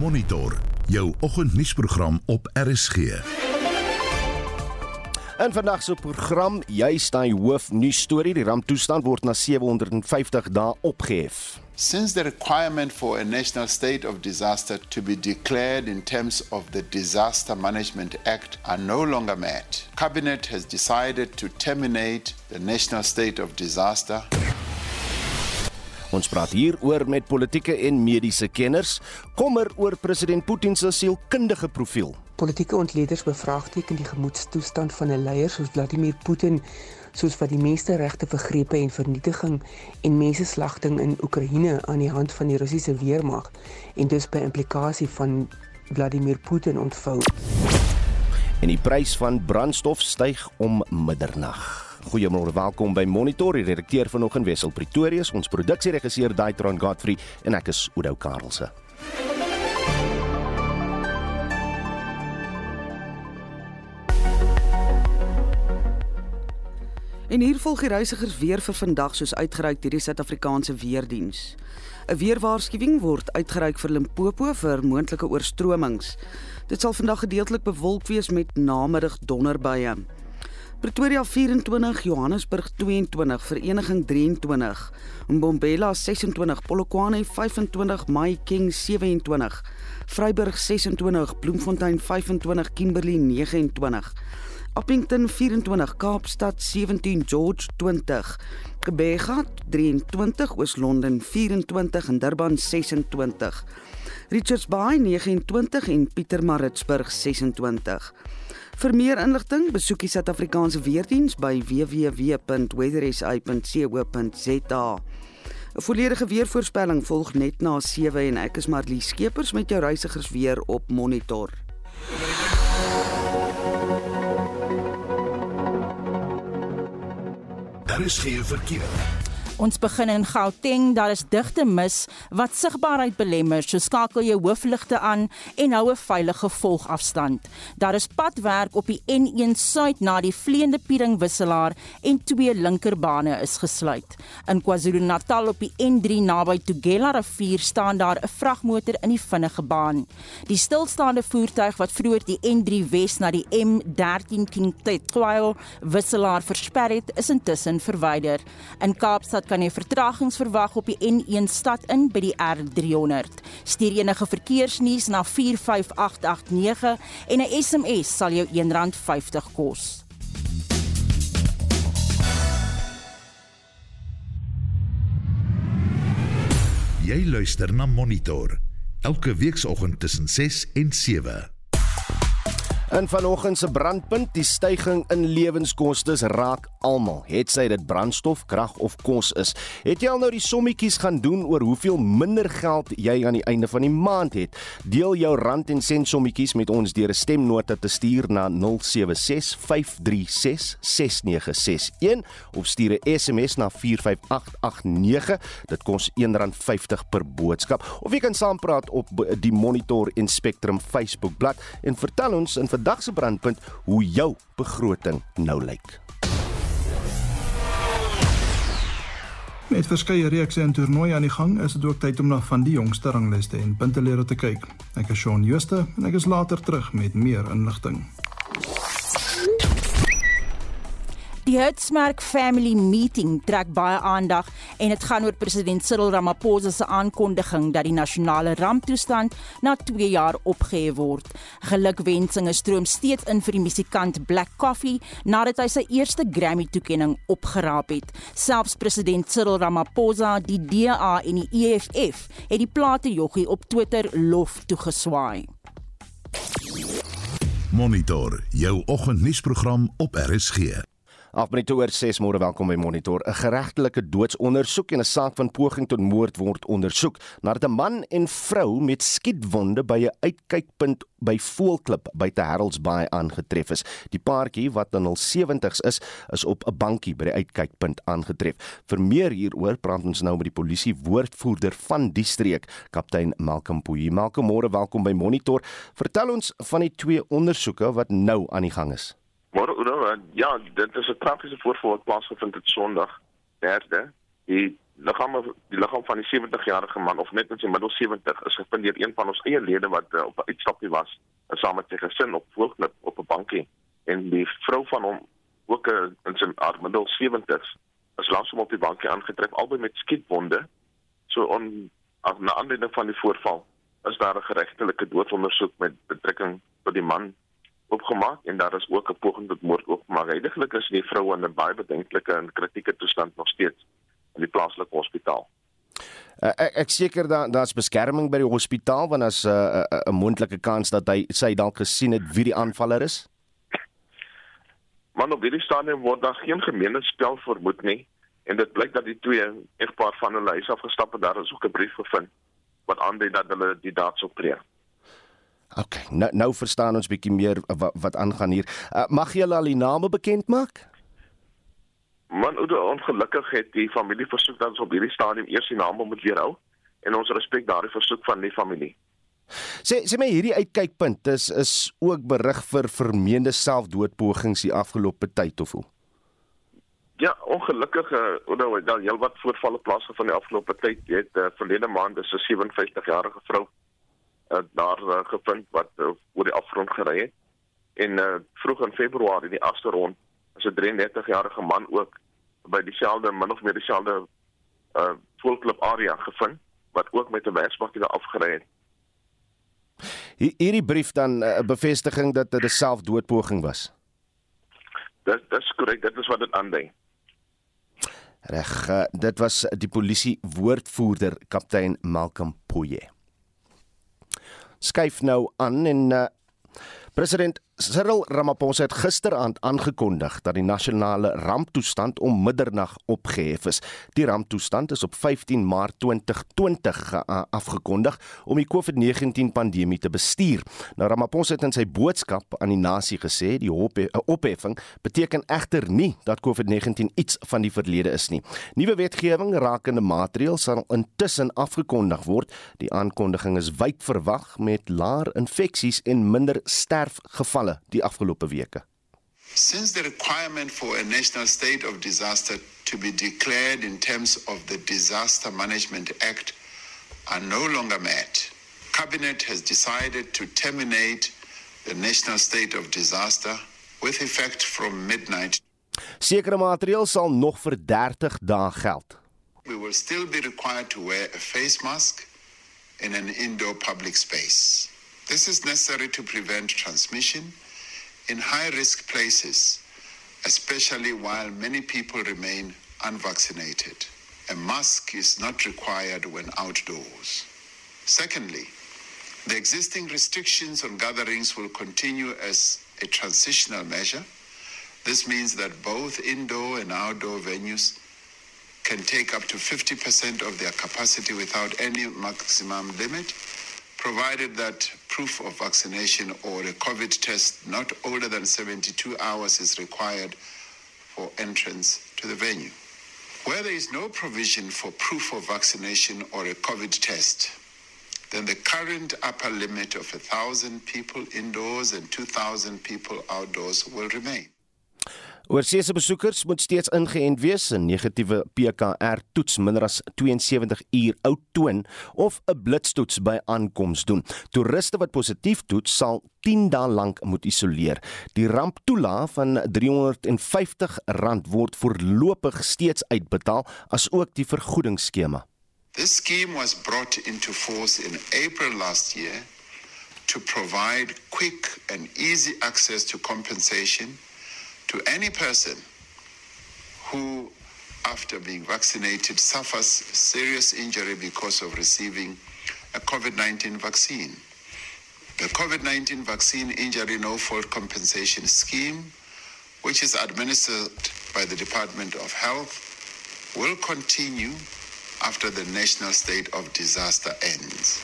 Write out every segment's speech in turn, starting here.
Monitor jou oggendnuusprogram op RSG. In vandag se program, jy staan hoof nuus storie, die ramptoestand word na 750 dae opgehef. Since the requirement for a national state of disaster to be declared in terms of the Disaster Management Act are no longer met, Cabinet has decided to terminate the national state of disaster. Ons praat hieroor met politieke en mediese kenners, kommer oor president Putin se sielkundige profiel. Politieke ontleeders bevraagteken die gemoedstoestand van 'n leier soos Vladimir Putin soos wat die menseregte vergrepe en vernietiging en menseslagting in Oekraïne aan die hand van die Russiese weermag en dus by implikasie van Vladimir Putin ontvou. En die prys van brandstof styg om middernag. Goeiemôre, welkom by Monitor. Die redakteur vanoggend Wessel Pretoria, ons produksieregisseur Daitron Godfrey en ek is Oudo Karelse. En hier volg die reisigers weer vir vandag soos uitgereik deur die Suid-Afrikaanse Weerdiens. 'n Weerwaarskuwing word uitgereik vir Limpopo vir moontlike oorstromings. Dit sal vandag gedeeltelik bewolk wees met namiddag donderbuie. Pretoria 24, Johannesburg 22, Vereniging 23, Mbombela 26, Polokwane 25, Mahikeng 27, Vryburg 26, Bloemfontein 25, Kimberley 29. Appington 24, Kaapstad 17, George 20, Gebega 23, Oos-London 24 en Durban 26. Richards Bay 29 en Pietermaritzburg 26. Vir meer inligting, besoek die Suid-Afrikaanse Weerdiens by www.weathersa.co.za. 'n Volledige weervoorspelling volg net na 7 en ek is Marlie Skeepers met jou reisigers weer op Monitor. Daar is geen verkeer. Ons begin in Gauteng, daar is digte mis wat sigbaarheid belemmer. So skakel jou hoofligte aan en hou 'n veilige volgafstand. Daar is padwerk op die N1 suid na die vleiende Piering wisselaar en twee linkerbane is gesluit. In KwaZulu-Natal op die N3 naby Tugela rivier staan daar 'n vragmotor in die vinnige baan. Die stilstaande voertuig wat vroeër die N3 Wes na die M13 King Tetwail wisselaar versper het, is intussen verwyder. In Kaapstad kan jy vertragings verwag op die N1 stad in by die R300. Stuur enige verkeersnuus na 45889 en 'n SMS sal jou R1.50 kos. Jy luister na Monitor elke weekoggend tussen 6 en 7. In vanoggend se brandpunt, die stygings in lewenskoste raak almal. Het sy dit brandstof, krag of kos is. Het jy al nou die sommetjies gaan doen oor hoeveel minder geld jy aan die einde van die maand het? Deel jou rand en sent sommetjies met ons deur 'n stemnota te stuur na 0765366961 of stuur 'n SMS na 45889. Dit kos R1.50 per boodskap. Of jy kan saampraat op die Monitor en Spectrum Facebookblad en vertel ons in vandag se brandpunt hoe jou begroting nou lyk. Met verskeie reekse en toernooie aan die gang, is dit ook tyd om na van die jongste rangliste en puntelere te kyk. Ek is Shaun Jooste en ek is later terug met meer inligting. Die Hertzmerk Family Meeting trek baie aandag en dit gaan oor president Cyril Ramaphosa se aankondiging dat die nasionale ramptoestand na 2 jaar opgehef word. Gelukwensinge stroom steeds in vir die musikant Black Coffee nadat hy sy eerste Grammy-toekenning opgeraap het. Selfs president Cyril Ramaphosa, die DA en die EFF het die platejoggie op Twitter lof toegeswaai. Monitor jou oggendnuusprogram op RSG. 8 minute oor 6 môre welkom by Monitor. 'n Geregtelike doodsondersoek en 'n saak van poging tot moord word ondersoek nadat 'n man en vrou met skietwonde by 'n uitkykpunt by Voelklip by te Haroldsbaai aangetref is. Die paartjie wat in hul 70's is, is op 'n bankie by die uitkykpunt aangetref. Vir meer hieroor praat ons nou met die polisie woordvoerder van die streek, kaptein Malcolm Puyi. Malcolm, môre welkom by Monitor. Vertel ons van die twee ondersoeke wat nou aan die gang is. Maar Udo, ja, dit is 'n tragiese voorval wat plaasgevind het Sondag, 3de. Die liggaam die liggaam van die 70-jarige man of net in sy middel 70 is gevind deur een van ons eie lede wat uh, op 'n uitstapie was saam met sy gesin op voelklip op 'n bankie en die vrou van hom ook uh, in sy middel 70s is langs hom op die bankie aangetref albei met skietwonde so on as na aanleiding van die voorval is daar 'n geregtelike doodondersoek met betrekking tot die man opgemaak en daar is ook 'n poging tot moord opgemaak. Heiliglik is die vrou in 'n baie bedenklike en kritieke toestand nog steeds in die plaaslike hospitaal. Uh, ek ek seker dat daar's beskerming by die hospitaal want as 'n uh, 'n uh, moontlike kans dat hy sy dalk gesien het wie die aanvaller is. Man op hierdie stadium word daar geen gemeene spel vermoed nie en dit blyk dat die twee egpaar van hulle huis afgestap het daar is ook 'n brief gevind wat aandui dat hulle die daad sou pleeg. OK, nou nou verstaan ons bietjie meer wat wat aangaan hier. Uh, mag jy al die name bekend maak? Man, ongelukkig het die familie versoek dat ons op hierdie stadium eers die name moet weerhou en ons respek daardie versoek van die familie. Sê sê my hierdie uitkykpunt is is ook berig vir vermeende selfdoodpogings die afgelope tyd of hoe? Ja, ongelukkig uh, nou dan heelwat voorvalle plaasgevind die afgelope tyd. Jy het uh, verlede maand 'n 57-jarige vrou uh, daar uh, gevind wat uh, oor die afgrond gery het. En uh, vroeg in Februarie die agste rond is 'n 33-jarige man ook by dieselfde min of meer dieselfde uh voelklip area gevind wat ook met 'n werksbakkie daar afgery het. Hierdie brief dan 'n uh, bevestiging dat dit 'n selfdoodpoging was. Dit dis korrek, dit is wat dit aandui. Reg, uh, dit was die polisie woordvoerder kaptein Malcolm Poye skuif nou aan en uh, president Cyril Ramaphosa het gisteraand aangekondig dat die nasionale ramptoestand om middernag opgehef is. Die ramptoestand is op 15 Maart 2020 afgekondig om die COVID-19 pandemie te bestuur. Nou Ramaphosa het in sy boodskap aan die nasie gesê die opheffing beteken egter nie dat COVID-19 iets van die verlede is nie. Nuwe wetgewing rakende maatreëls sal intussen afgekondig word. Die aankondiging is wyd verwag met laer infeksies en minder sterfgevalle skandale die afgelope weke. Since the requirement for a national state of disaster to be declared in terms of the Disaster Management Act are no longer met, Cabinet has decided to terminate the national state of disaster with effect from midnight. Sekere maatreëls sal nog vir 30 dae geld. We will still be required to wear a face mask in an indoor public space. This is necessary to prevent transmission in high risk places, especially while many people remain unvaccinated. A mask is not required when outdoors. Secondly, the existing restrictions on gatherings will continue as a transitional measure. This means that both indoor and outdoor venues can take up to 50% of their capacity without any maximum limit provided that proof of vaccination or a COVID test not older than 72 hours is required for entrance to the venue. Where there is no provision for proof of vaccination or a COVID test, then the current upper limit of 1,000 people indoors and 2,000 people outdoors will remain. Oorseese besoekers moet steeds ingeënt wees. 'n Negatiewe PCR toets minder as 72 uur oud toon of 'n blitstoets by aankoms doen. Toeriste wat positief toets sal 10 dae lank moet isoleer. Die ramptoelaag van R350 word voorlopig steeds uitbetaal as ook die vergoedingsskema. This scheme was brought into force in April last year to provide quick and easy access to compensation to any person who, after being vaccinated, suffers serious injury because of receiving a COVID 19 vaccine. The COVID 19 vaccine injury no fault compensation scheme, which is administered by the Department of Health, will continue after the national state of disaster ends.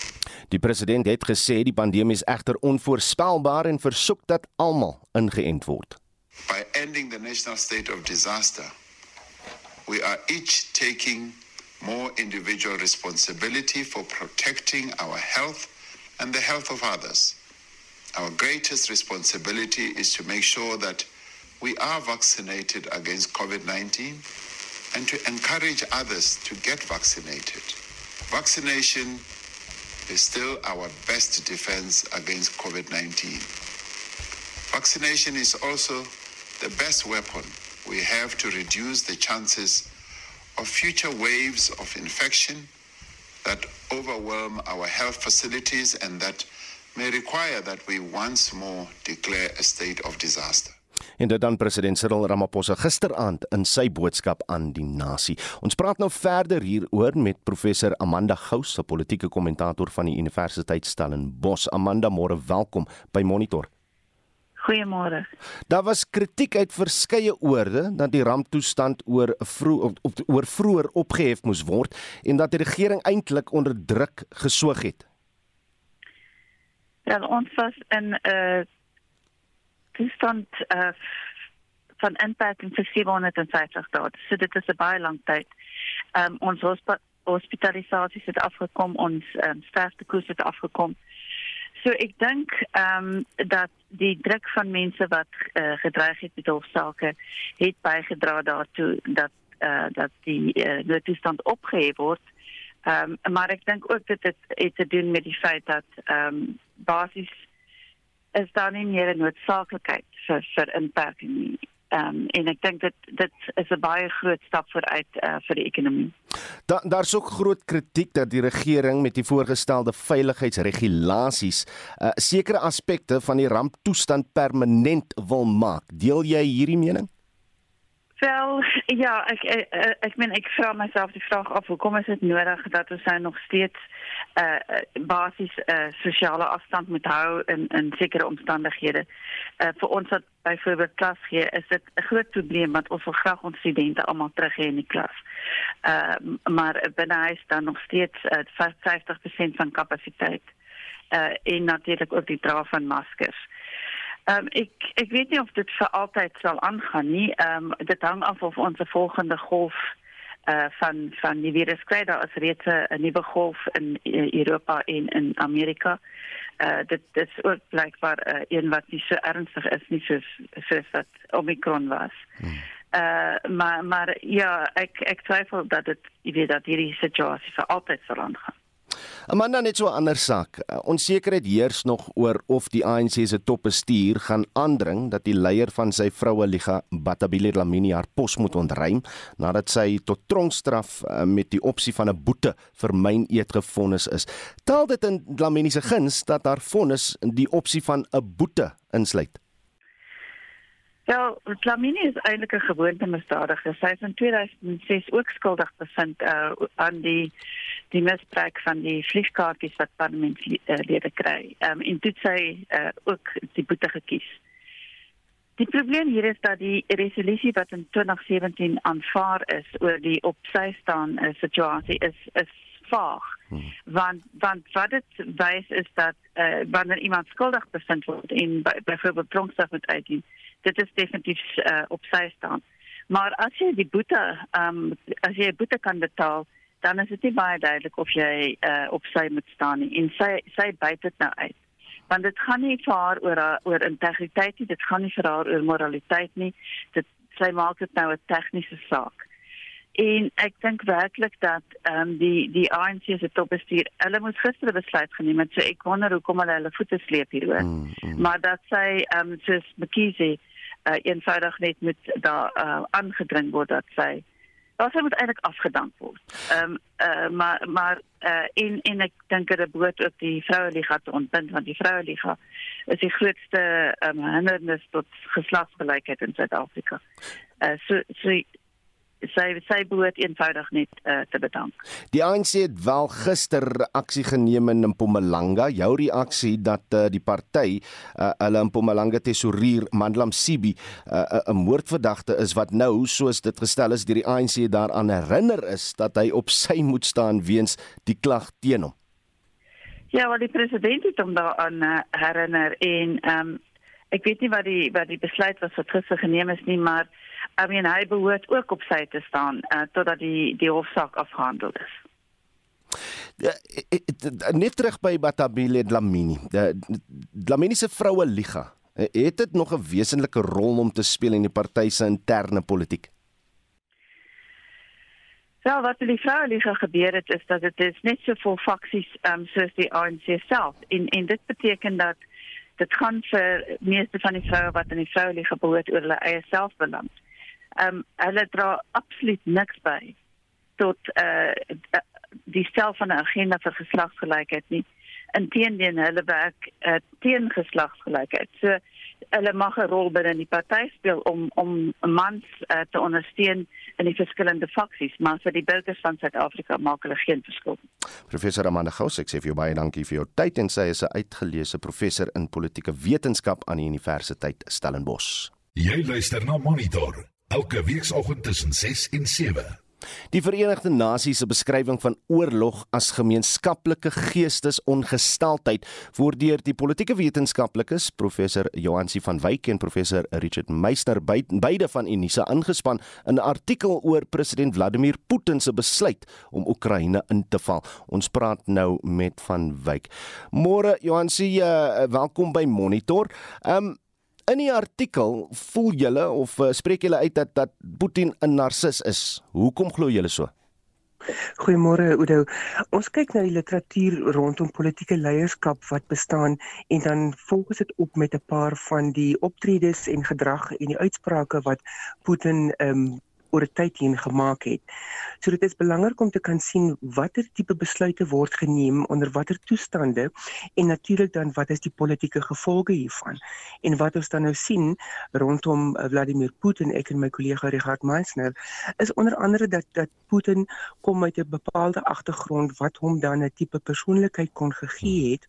Die president het gesê die pandemie is egter onvoorspelbaar en versoek dat almal ingeënt word. By ending the national state of disaster, we are each taking more individual responsibility for protecting our health and the health of others. Our greatest responsibility is to make sure that we are vaccinated against COVID 19 and to encourage others to get vaccinated. Vaccination is still our best defense against COVID 19. Vaccination is also the best weapon we have to reduce the chances of future waves of infection that overwhelm our health facilities and that may require that we once more declare a state of disaster. En dit dan president Cyril Ramaphosa gisteraand in sy boodskap aan die nasie. Ons praat nou verder hieroor met professor Amanda Gous, 'n politieke kommentator van die Universiteit Stellenbosch. Amanda, môre welkom by Monitor. Goeiemôre. Daar was kritiek uit verskeie oorde dat die ramptoestand oor vroeg oor vroeër opgehef moes word en dat die regering eintlik onder druk gesoog het. Ja, ons was in 'n uh, toestand uh, van inperking vir 750 dae. So dit is 'n baie lang tyd. Ehm um, ons hospitalisasies het afgekom, ons um, sterftekoers het afgekom. So ek dink ehm um, dat die druk van mense wat uh, gedreig het met hofsaake het bygedra daartoe dat eh uh, dat die uh, noodtoestand opgehef word. Ehm um, maar ek dink ook dit het, het te doen met die feit dat ehm um, basies is daar nie meer 'n noodsaaklikheid vir vir inperking nie. Ehm um, en ek dink dit dit is 'n baie groot stap vooruit uh, vir die ekonomie. Da, daar's ook groot kritiek dat die regering met die voorgestelde veiligheidsregulasies uh, sekere aspekte van die ramptoestand permanent wil maak. Deel jy hierdie mening? Wel, ja, ek ek, ek meen ek vra myself die vraag af, hoekom is dit nodig dat ons nou nog steeds uh basies uh sosiale afstand moet hou in in sekere omstandighede. Uh vir ons wat byvoorbeeld klas gee, is dit 'n groot probleem want ons wil graag ons studente almal terug hê in die klas. Uh maar binne huis dan nog steeds uh, 50% van kapasiteit. Uh en natuurlik ook die dra van maskers. Ehm um, ek ek weet nie of dit vir altyd sal aangaan nie. Ehm um, dit hang af of ons volgende golf uh van van die virus kry daar is reeds 'n nuwe golf in uh, Europa en in Amerika. Uh dit dit is ook blykbaar uh, een wat nie so ernstig is nie soos soos wat Omicron was. Hmm. Uh maar maar ja, ek ek twyfel dat dit jy weet dat hierdie situasie vir altyd sal aangaan. Amanda net so 'n ander saak. Uh, onsekerheid heers nog oor of die ANC se topbestuur gaan aandring dat die leier van sy vroue liga, Batabile Dlamini, haar pos moet ontruim nadat sy tot tronkstraf uh, met die opsie van 'n boete vir myn eet gefonnis is. Tel dit in Dlamini se guns dat haar vonnis die opsie van 'n boete insluit. Ja, Dlamini is eintlik 'n gewoonte misdadiger. Sy is in 2006 ook skuldig bevind uh, aan die die misbruik van die vliegkaartjies wat parlementslede kry. Ehm um, en dit sê uh, ook die boete gekies. Die probleem hier is dat die resolusie wat in 2017 aanvaar is oor die opsy staan uh, situasie is is vaag. Hmm. Want want wat dit wys is dat uh, wanneer iemand skuldig bevind word en byvoorbeeld tronkstraf moet uitdien, dit is definitief uh, opsy staan. Maar as jy die boete ehm um, as jy boete kan betaal, dan is dit nie baie duidelik of jy uh, op sy moet staan nie. En sy sy byt dit nou uit. Want dit gaan nie vir haar oor oor integriteit nie dit gaan nie vir haar oor moraliteit nie. Dit sy maak dit nou 'n tegniese saak. En ek dink werklik dat ehm um, die die ANC se topbestuur hulle moes gister besluit geneem het. So ek wonder hoekom hulle hulle voete sleep hieroor. Mm, mm. maar dat sy ehm um, soos Mkhize uh, eenvoudig net met daar uh, aangedring word dat sy Daar sou moet eintlik afgedank word. Ehm um, uh, maar maar uh, en en ek dink dit behoort ook die vroue liga te ontbind want die vroue liga is die grootste um, hindernis tot geslagsgelykheid in Suid-Afrika. Uh, so so sy sy behoort eenvoudig net uh, te bedank. Die ANC het wel gister aksie geneem in Mpumalanga. Jou reaksie dat uh, die party uh, hulle in Mpumalanga tesourier Mandlam Sibi 'n uh, 'n moordverdagte is wat nou soos dit gestel is deur die ANC daaraan herinner is dat hy op sy moet staan weens die klag teen hom. Ja, wat die president het hom daaraan uh, herinner en ehm um, ek weet nie wat die wat die besluit was wat gister geneem is nie, maar I mean hy behoort ook op sy te staan uh, totdat die die hofsaak afgehandel is. Ja, net terug by Batabile Dlamini. Dlamini se vroue liga. Het dit nog 'n wesenlike rol om te speel in die party se interne politiek? Wel, wat in die Vrouwenliga gebeur het, is dat het is net so vol faksies um, soos die ANC self. En, en dit beteken dat dit gaan vir meeste van die vroue wat in die Vrouwenliga behoort oor hulle eie selfbelang. Um, hulle dra absoluut niks by tot uh, die stel van 'n agenda vir geslagsgelykheid nie. Inteendeel, hulle werk uh, teen geslagsgelykheid. So hulle mag 'n rol binne die party speel om om mans uh, te ondersteun in die verskillende faksies, maar vir die burgers van Suid-Afrika maak hulle geen verskil. Professor Amanda Gous, ek sê vir jou baie dankie vir jou tyd en sy is 'n uitgeleese professor in politieke wetenskap aan die Universiteit Stellenbosch. Jy luister na Monitor elke weekoggend tussen 6 en 7. Die Verenigde Nasies se beskrywing van oorlog as gemeenskaplike geestesongesteldheid word deur die politieke wetenskaplikes professor Johansi van Wyk en professor Richard Meisner beide van Unisa aangespan in 'n artikel oor president Vladimir Putin se besluit om Oekraïne in te val. Ons praat nou met van Wyk. Môre Johansi, uh, welkom by Monitor. Um In die artikel voel julle of uh, spreek julle uit dat dat Putin 'n narcis is. Hoekom glo julle so? Goeiemôre Oudo. Ons kyk na die literatuur rondom politieke leierskap wat bestaan en dan volgens dit op met 'n paar van die optredes en gedrag en die uitsprake wat Putin ehm um, oor 'n tyd heen gemaak het. So dit is belangrik om te kan sien watter tipe besluite word geneem onder watter toestande en natuurlik dan wat is die politieke gevolge hiervan. En wat ons dan nou sien rondom eh, Vladimir Putin, ek en my kollega Richard Meisner, is onder andere dat dat Putin kom uit 'n bepaalde agtergrond wat hom dan 'n tipe persoonlikheid kon gegee het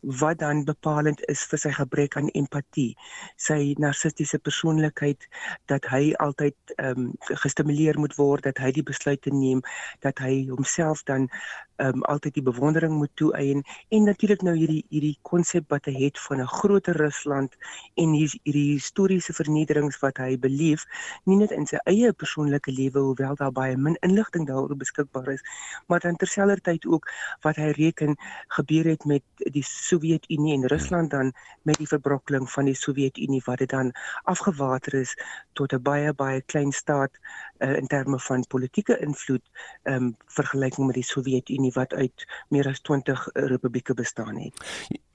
wat dan bepalend is vir sy gebrek aan empatie, sy narcistiese persoonlikheid dat hy altyd ehm um, gestimuleer moet word dat hy die besluite neem dat hy homself dan um, altyd die bewondering moet toeëien en natuurlik nou hierdie hierdie konsep wat hy het van 'n groter Rusland en hier hierdie historiese vernederings wat hy beleef nie net in sy eie persoonlike lewe hoewel daar baie min inligting daaroor beskikbaar is maar dan terselfdertyd ook wat hy reken gebeur het met die Sowjetunie en Rusland dan met die verbrokkeling van die Sowjetunie wat dit dan afgewater is tot 'n baie baie klein staat uh, in terme van politieke invloed ehm um, vergelyking met die Sowjetunie wat uit meer as 20 republieke bestaan het.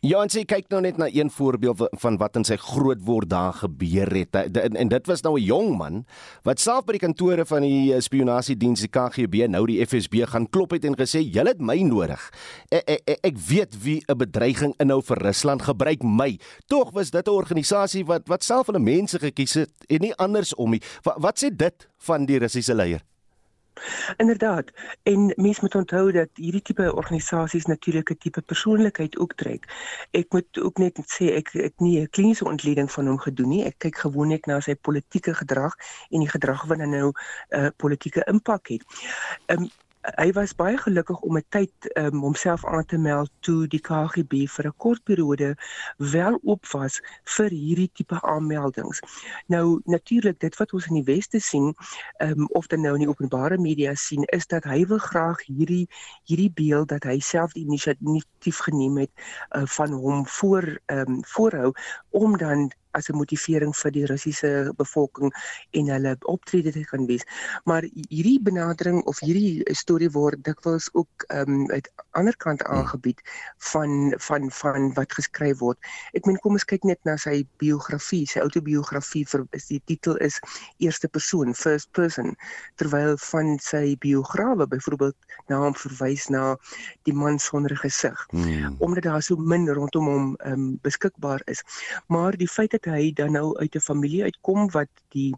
Ja, en sê kyk nou net na een voorbeeld van wat in sy grootword daar gebeur het. En dit was nou 'n jong man wat self by die kantore van die eh, spionasiediens die KGB, nou die FSB gaan klop het en gesê, "Julle het my nodig. Ek, ek, ek weet wie 'n bedreiging inhou vir Rusland, gebruik my." Tog was dit 'n organisasie wat wat self hulle mense gekies het en nie andersom nie. Wat, wat sê dit van die Russiese leier? Inderdaad. En mens moet onthou dat hierdie tipe organisasies natuurlik 'n tipe persoonlikheid ook trek. Ek moet ook net sê ek ek nie 'n kliniese ontleding van hom gedoen nie. Ek kyk gewoonlik na sy politieke gedrag en die gedrag wat dan nou 'n uh, politieke impak het. Ehm um, hy was baie gelukkig om 'n tyd um, homself aan te meld toe die KGB vir 'n kort periode wel oop was vir hierdie tipe aanmeldings. Nou natuurlik dit wat ons in die weste sien, um, of dan nou in die openbare media sien, is dat hy wil graag hierdie hierdie beeld dat hy self die inisiatief geneem het uh, van hom voor um, voorhou om dan as 'n motivering vir die Russiese bevolking en hulle optrede te kan wees. Maar hierdie benadering of hierdie storie word dikwels ook ehm um, uit ander kant aangebied van van van wat geskryf word. Ek meen kom ons kyk net na sy biografie, sy autobiografie vir is die titel is eerste persoon, first person, terwyl van sy biograwe byvoorbeeld na hom verwys na die man sonder gesig. Hmm. Omdat daar so min rondom hom ehm um, beskikbaar is. Maar die feit dat hy dan nou uit 'n familie uitkom wat die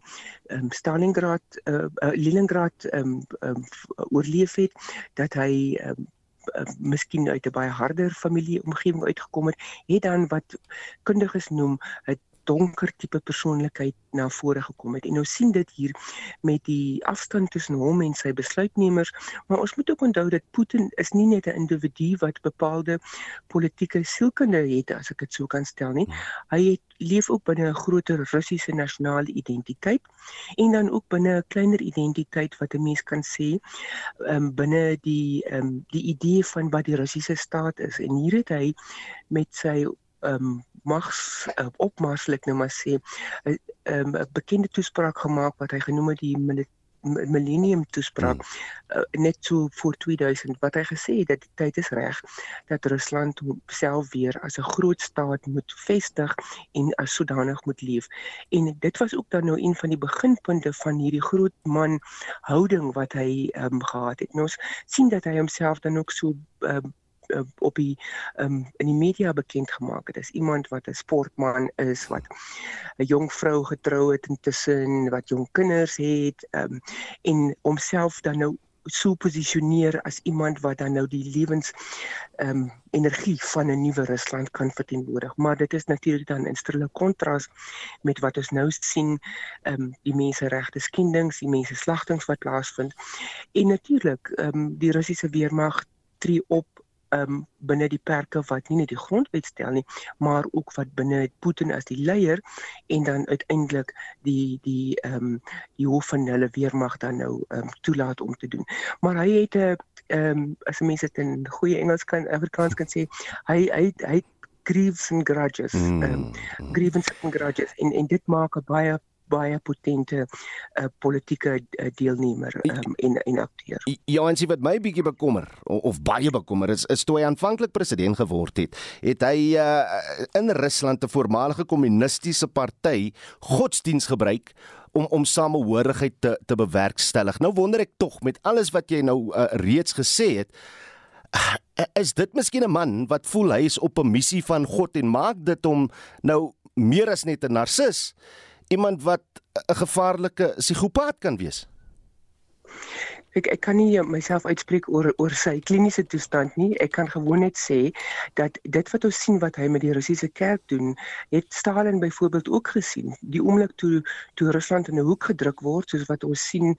um, Stalingrad uh, uh, Leningrad um, um, oorleef het dat hy um, uh, miskien uit 'n baie harder familie omgewing uitgekom het, het dan wat kundiges noem 'n donker tipe persoonlikheid na vore gekom het. En nou sien dit hier met die afstand tussen hom en sy besluitnemers, maar ons moet ook onthou dat Putin is nie net 'n individu wat bepaalde politieke sielkunde het as ek dit sou kan stel nie. Hy het leef ook binne 'n groter Russiese nasionale identiteit en dan ook binne 'n kleiner identiteit wat 'n mens kan sê, um, binne die um, die idee van wat die Russiese staat is. En hier het hy met sy um, mags uh, opmarslik nou maar sê 'n uh, um, bekende toespraak gemaak wat hy genoem het die millennium toespraak hmm. uh, net so voor 2000 wat hy gesê het dat die tyd is reg dat Rusland homself weer as 'n groot staat moet vestig en as sodanig moet leef. En dit was ook dan nou een van die beginpunte van hierdie groot man houding wat hy um, gehad het. En ons sien dat hy homself dan ook so um, op die um, in die media bekend gemaak het. Dis iemand wat 'n sportman is wat 'n jong vrou getrou het intussen wat jong kinders het um, en homself dan nou so posisioneer as iemand wat dan nou die lewens ehm um, energie van 'n nuwe Rusland kan verteenwoordig. Maar dit is natuurlik dan in strille kontras met wat ons nou sien ehm um, die menseregte skendings, die menseslagtings wat plaasvind. En natuurlik ehm um, die Russiese weermag tree op um binne die perke wat nie net die grondwet stel nie, maar ook wat binne Putin as die leier en dan uiteindelik die die um die hoof van hulle weermag dan nou um toelaat om te doen. Maar hy het 'n um as mense dit in goeie Engels kan Afrikaans kan sê, hy hy hy grieves and grudges. Mm. Um grievances and grudges en en dit maak 'n baie baie potente uh, politieke uh, deelnemer um, en en akteur. Ja, en sien wat my bietjie bekommer of, of baie bekommer is is toe hy aanvanklik president geword het, het hy uh, in Rusland 'n voormalige kommunistiese party godsdiens gebruik om om samehorigheid te te bewerkstellig. Nou wonder ek tog met alles wat jy nou uh, reeds gesê het, is dit miskien 'n man wat voel hy is op 'n missie van God en maak dit om nou meer as net 'n narcis iemand wat 'n gevaarlike psigopaat kan wees? Ek ek kan nie myself uitspreek oor oor sy kliniese toestand nie. Ek kan gewoon net sê dat dit wat ons sien wat hy met die Russiese kerk doen, het Stalin byvoorbeeld ook gesien. Die oomblik toe toe Rusland in 'n hoek gedruk word, soos wat ons sien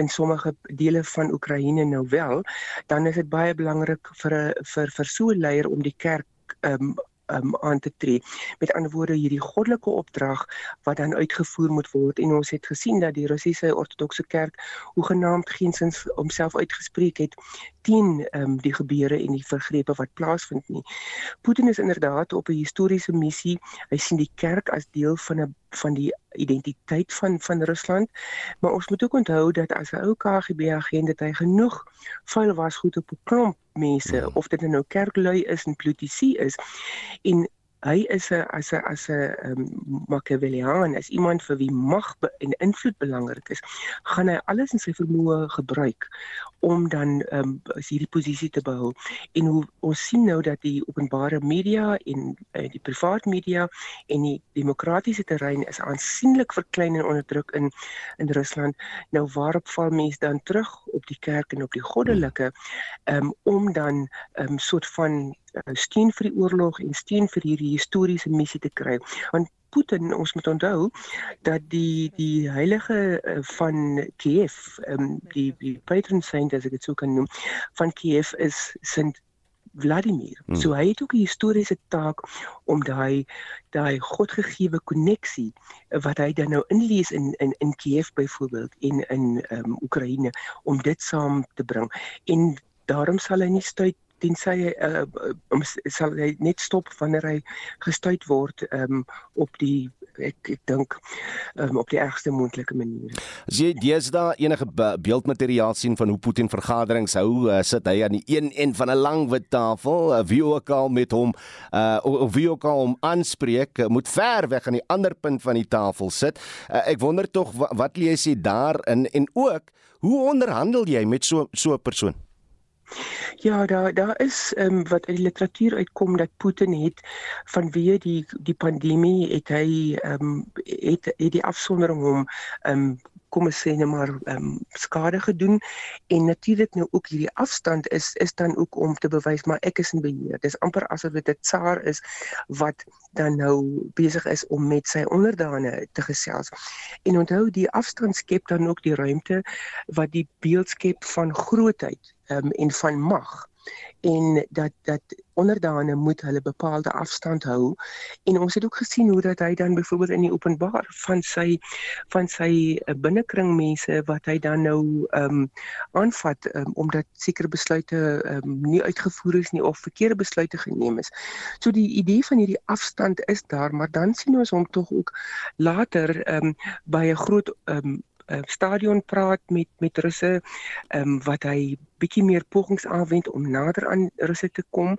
in sommige dele van Oekraïne nou wel, dan is dit baie belangrik vir 'n vir vir so 'n leier om die kerk um, um, aan te tree. Met ander woorde hierdie goddelike opdrag wat dan uitgevoer moet word en ons het gesien dat die Russiese Ortodokse Kerk hoegenaamd geensins homself uitgespreek het teen um, die gebeure en die vergrepe wat plaasvind nie. Putin is inderdaad op 'n historiese missie. Hy sien die kerk as deel van 'n van die identiteit van van Rusland. Maar ons moet ook onthou dat as 'n ou KGB agent het hy genoeg vuil was goed op 'n klomp mense ja. of dit nou kerklui is en politici is en hy is 'n as 'n as 'n um, Machiavellian as iemand vir wie mag en invloed belangrik is, gaan hy alles in sy vermoë gebruik om dan um, hierdie posisie te behou. En hoe ons sien nou dat die openbare media en uh, die privaat media en die demokratiese terrein is aansienlik verklein en onderdruk in in Rusland. Nou waarop val mense dan terug op die kerk en op die goddelike um, om dan 'n um, soort van steun vir die oorlog en steun vir hierdie historiese missie te kry. Want Putin, ons moet onthou dat die die heilige uh, van Kiev, um, die die patron saint as ek dit sou kan noem, van Kiev is Sint Vladimir. Hmm. So hy het ook 'n historiese taak om daai daai godgegewe koneksie wat hy dan nou inlees in in in Kiev byvoorbeeld en in ehm um, Oekraïne om dit saam te bring. En daarom sal hy nie stuit tensy hy uh, um, sal hy net stop wanneer hy gestuit word um, op die ek ek dink um, op die ergste moontlike manier. As jy deesdae enige beeldmateriaal sien van hoe Putin vergaderings hou, uh, sit hy aan die een end van 'n lang wit tafel, uh, wie ook al met hom uh, of wie ook al hom aanspreek, uh, moet ver weg aan die ander punt van die tafel sit. Uh, ek wonder tog wat, wat lees jy daarin en ook hoe onderhandel jy met so so 'n persoon? Ja, daar daar is ehm um, wat uit die literatuur uitkom dat Putin het vanweë die die pandemie het hy ehm um, het, het die afsondering hom ehm um, kom ons sê net maar ehm um, skade gedoen en natuurlik nou ook hierdie afstand is is dan ook om te bewys maar ek is in beheer. Dis amper asof dit 'n tsaar is wat dan nou besig is om met sy onderdane te gesels. En onthou die afstand skep dan ook die ruimte wat die beeld skep van grootheid um, en van mag en dat dat onderdane moet hulle bepaalde afstand hou en ons het ook gesien hoe dat hy dan byvoorbeeld in die openbaar van sy van sy uh, binnekring mense wat hy dan nou ehm um, aanvat um, omdat sekere besluite um, nie uitgevoer is nie of verkeerde besluite geneem is. So die idee van hierdie afstand is daar, maar dan sien ons hom tog ook later ehm um, by 'n groot ehm um, uh, stadion praat met met Russe, ehm um, wat hy bietjie meer pogings aanwend om nader aan Russe te kom.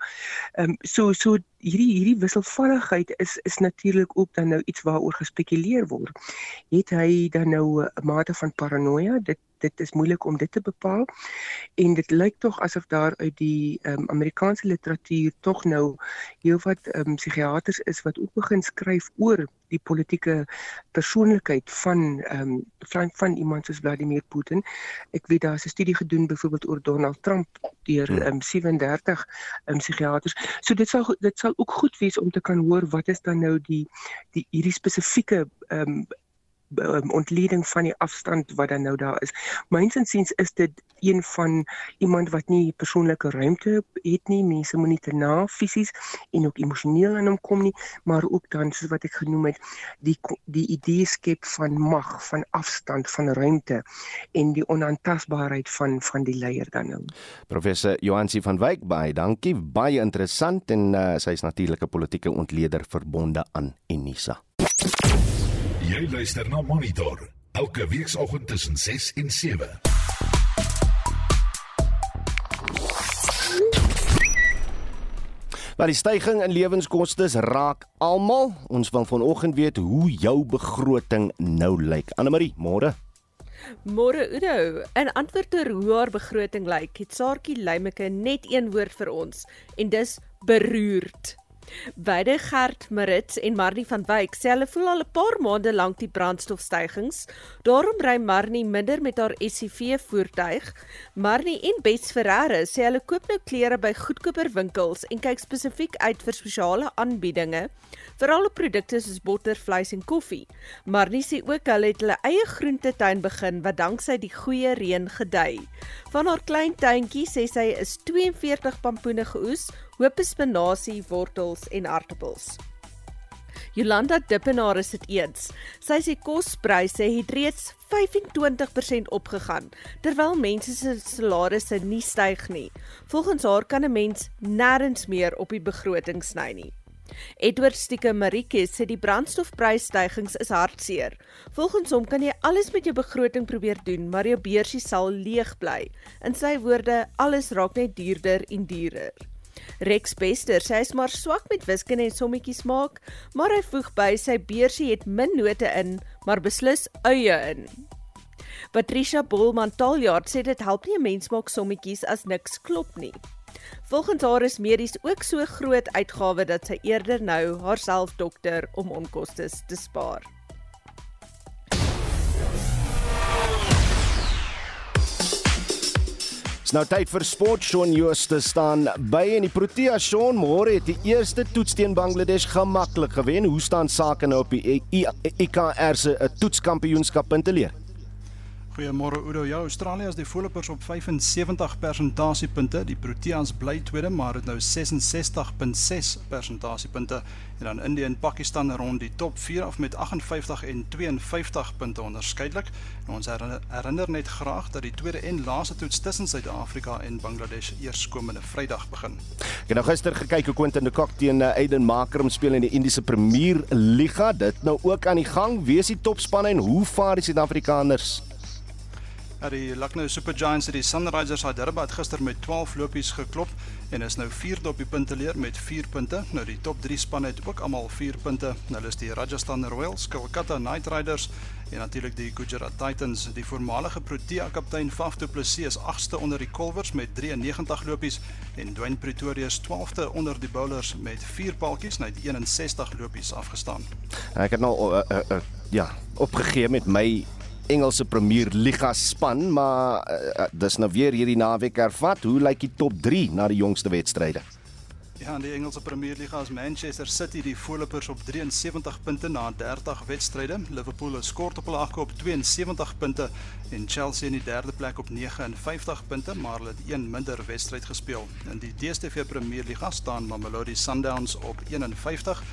Ehm um, so so hierdie hierdie wisselvalligheid is is natuurlik ook dan nou iets waaroor gespekuleer word. Het hy dan nou 'n mate van paranoia? Dit dit is moeilik om dit te bepaal. En dit lyk tog asof daar uit die um, Amerikaanse literatuur tog nou heelwat um, psigiaters is wat ook begin skryf oor die politieke persoonlikheid van ehm um, van, van iemand soos Vladimir Putin. Ek weet daar's 'n studie gedoen byvoorbeeld oor Donald Trump deur ehm um, 37 ehm um, psigiaters. So dit sal dit sal ook goed wees om te kan hoor wat is dan nou die die hierdie spesifieke ehm um, um, ontleding van die afstand wat dan nou daar is. Myns insiens is dit een van iemand wat nie persoonlike ruimte het nie. Mense moenie te na fisies en ook emosioneel aan hom kom nie, maar ook dan soos wat ek genoem het, die die idee skep van mag, van afstand, van ruimte en die onaantastbaarheid van van die leier dan nou. Professor Johansi van Wyk baie dankie, baie interessant en uh, sy is natuurlik 'n politieke ontleder verbonde aan Unisa. Jy luister na Monitor elke weekoggend tussen 6 en 7. Maar die stygings in lewenskoste raak almal. Ons wil vanoggend weet hoe jou begroting nou lyk. Anne Marie, môre. Môre Udo, in antwoord oor hoe haar begroting lyk, het Saartjie Lymeke net een woord vir ons en dis beroerd. Beide Gert Marits en Marnie van Wyk sê hulle voel al 'n paar maande lank die brandstofstygings. Daarom ry Marnie minder met haar SUV voertuig. Marnie en Bets Ferreira sê hulle koop nou klere by goedkoper winkels en kyk spesifiek uit vir spesiale aanbiedinge, veral op produkte soos botter, vleis en koffie. Marnie sê ook hulle het hulle eie groentetuin begin wat danksy die goeie reën gedei. Van haar klein tuintjie sê sy is 42 pampoene geoes, hoop spinasie, wortels en aartappels. Jolanda Dippenaar is dit eens. Sy sê kospryse het reeds 25% opgegaan terwyl mense se salarisse nie styg nie. Volgens haar kan 'n mens nêrens meer op die begroting sny nie. Edward Stieke Marike sê die brandstofprysstygings is hartseer. Volgens hom kan jy alles met jou begroting probeer doen, maar jou beursie sal leeg bly. In sy woorde, alles raak net duurder en duurder. Rex Bester sê hy is maar swak met wiskunde en sommetjies maak, maar hy voeg by sy beursie het min note in, maar beslis eie in. Patricia Bolman Taljaard sê dit help nie 'n mens maak sommetjies as niks klop nie. Volgens haar is medies ook so groot uitgawe dat sy eerder nou haarself dokter om onkoste te spaar. Dis nou tyd vir sport. Shaun Jooste staan by en die Protea Shaun môre het die eerste toets teen Bangladesh gemaklik gewen. Hoe staan sake nou op die IKR se toetskampioenskap punte leer? Goeiemôre Udo. Ja, Australië is die voorlopers op 75 persentasiepunte. Die Proteas bly tweede, maar het nou 66.6 persentasiepunte. En dan Indië en Pakistan rond die top 4 af met 58 en 52 punte onderskeidelik. En ons herinner net graag dat die tweede en laaste toets tussen Suid-Afrika en Bangladesh eers komende Vrydag begin. Ek het nou gister gekyk hoe Quentin de Kock teen eh, Aiden Markram speel in die Indiese Premier Liga. Dit nou ook aan die gang. Wie is die topspanne en hoe vaar die Suid-Afrikaners? Ja, die Lucknow Super Giants het die Sunrisers Hyderabad gister met 12 lopies geklop en is nou 4de op die punteleer met 4 punte. Nou die top 3 spanne het ook almal 4 punte. Hulle is die Rajasthan Royals, Kolkata Knight Riders en natuurlik die Gujarat Titans. Die voormalige Protea kaptein Faf du Plessis is 8ste onder die Colvers met 93 lopies en Dwayne Pretoria is 12de onder die Bowlers met 4 paaltjies en hy het 61 lopies afgestaan. Ek het nou uh, uh, uh, ja, opgegee met my Engelse Premier Liga span, maar uh, dis nou weer hierdie naweek hervat. Hoe lyk die top 3 na die jongste wedstryde? Ja, die Engelse Premier Liga is Manchester City die voorlopers op 73 punte na 30 wedstryde. Liverpool is kort op hulle agter op 72 punte en Chelsea in die derde plek op 59 punte, maar hulle het een minder wedstryd gespeel. In die DStv Premier Liga staan Mamelodi Sundowns op 51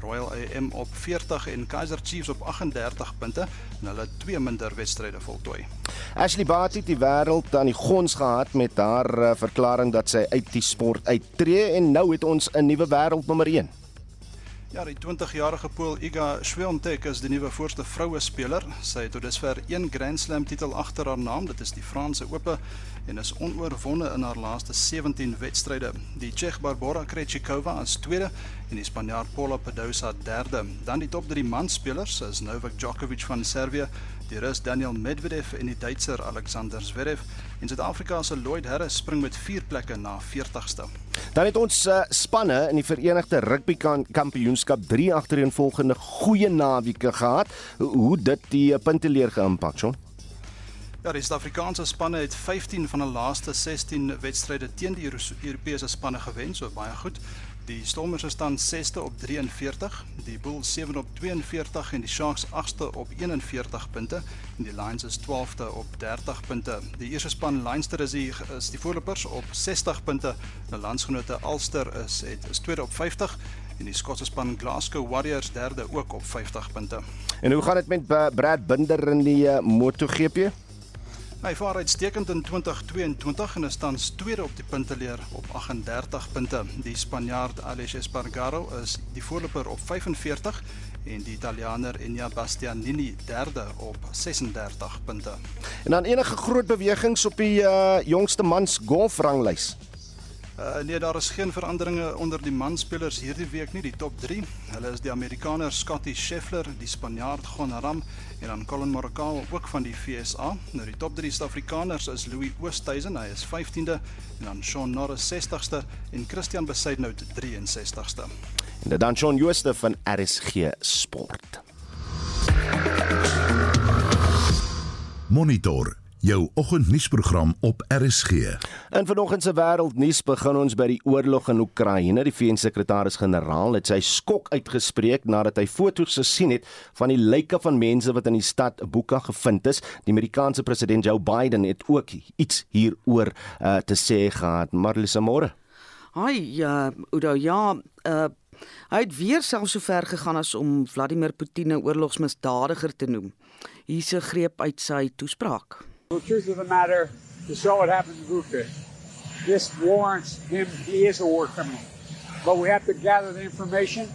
Royal AM op 40 en Kaizer Chiefs op 38 punte en hulle twee minder wedstryde voltooi. Ashley Barty het die wêreld aan die gons gehad met haar uh, verklaring dat sy uit die sport uittreë en nou het ons 'n nuwe wêreldnommer 1. Ja, die 20-jarige Pool Iga Swiatek is die nuwe voorste vroue speler. Sy het tot dusver een Grand Slam titel agter haar naam, dit is die Franse Ope en is onoorwonde in haar laaste 17 wedstryde. Die Tsjech Barbora Krejcikova is tweede en die Spanjaard Paula Badosa derde. Dan die top 3 manspelers is Novak Djokovic van Servië, die Rus Daniel Medvedev en die Duitser Alexander Zverev. En Suid-Afrika se Lloyd Harris spring met 4 plekke na 40ste. Dan het ons uh, spanne in die Verenigde Rugby Kampioenskap 3 agtereenvolgende goeie naweke gehad. Hoe dit die uh, punteleer geïmpak, John? Ja, die Suid-Afrikaanse spanne het 15 van hulle laaste 16 wedstryde teen die Europese spanne gewen, so baie goed. Die Stormers staan 6ste op 43, die Bulls 7 op 42 en die Sharks 8ste op 41 punte en die Lions is 12de op 30 punte. Die eerste span Leinster is die is die voorlopers op 60 punte. Die landsgenote Ulster is het is tweede op 50 en die Skotse span Glasgow Warriors derde ook op 50 punte. En hoe gaan dit met Brad Binder in die uh, MotoGP? Hy vaar uitstekend in 2022 en is tans tweede op die punteleer op 38 punte. Die Spanjaard Alex Espargaro is die voorloper op 45 en die Italianer Enea Bastianini derde op 36 punte. En dan enige groot bewegings op die uh, jongste mans golfranglys. Uh, nee, daar is geen veranderinge onder die manspelers hierdie week nie. Die top 3, hulle is die Amerikaner Scotty Scheffler, die Spanjaard Gon Ram en dan Colin Morikawa ook van die FSA. Nou die top 3 Suid-Afrikaners is Louis Oosthuizen, hy is 15de en dan Shaun Norris 60ste en Christian Besaidnout 63ste. En dan Shaun Jooste van RSG Sport. Monitor jou oggendnuusprogram op RSG. In vanoggend se wêreldnuus begin ons by die oorlog in Oekraïne. Die VN-sekretaris-generaal het sy skok uitgespreek nadat hy foto's gesien het van die lyke van mense wat in die stad Bucha gevind is. Die Amerikaanse president Joe Biden het ook iets hieroor uh, te sê gehad. Marlisa Moore. Hi, ja, uh, Udo, ja, uh Hy het weer selfs so ver gegaan as om Vladimir Putin 'n oorlogsmisdadiger te noem. Hier's 'n greep uit sy toespraak. The truth of the matter, to show what happened to Buka, this warrants him, he is a war criminal. But we have to gather the information.